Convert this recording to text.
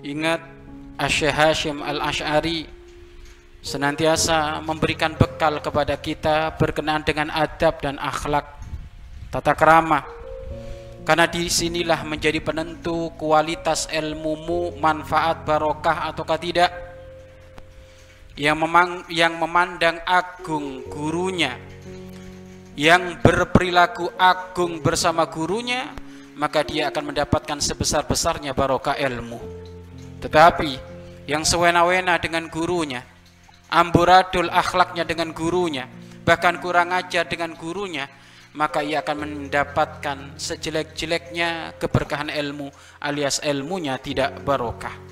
Ingat Asyih Hashim Al-Ash'ari senantiasa memberikan bekal kepada kita berkenaan dengan adab dan akhlak tata kerama karena di sinilah menjadi penentu kualitas ilmumu manfaat barokah ataukah tidak. Yang memang yang memandang agung gurunya yang berperilaku agung bersama gurunya maka dia akan mendapatkan sebesar-besarnya barokah ilmu tetapi yang sewena-wena dengan gurunya amburadul akhlaknya dengan gurunya bahkan kurang ajar dengan gurunya maka ia akan mendapatkan sejelek-jeleknya keberkahan ilmu alias ilmunya tidak barokah